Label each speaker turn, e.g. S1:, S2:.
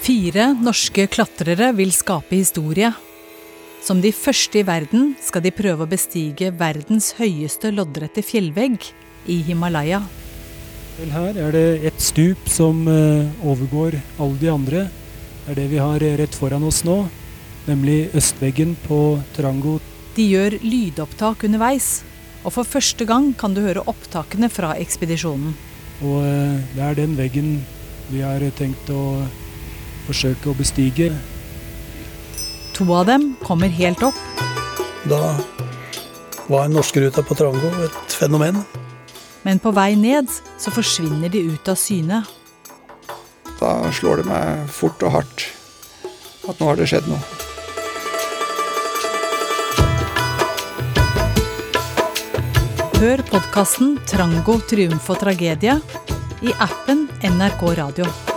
S1: Fire norske klatrere vil skape historie. Som de første i verden skal de prøve å bestige verdens høyeste loddrette fjellvegg i Himalaya.
S2: Her er det et stup som eh, overgår alle de andre. Det er det vi har rett foran oss nå, nemlig østveggen på Trango.
S1: De gjør lydopptak underveis, og for første gang kan du høre opptakene fra ekspedisjonen.
S2: Og eh, det er den veggen vi har tenkt å forsøke å bestige.
S1: To av dem kommer helt opp,
S3: Da var norskeruta på Trango et fenomen.
S1: men på vei ned så forsvinner de ut av syne.
S4: Da slår det meg fort og hardt at nå har det skjedd noe.
S1: Hør podkasten 'Trango triumf og tragedie' i appen NRK Radio.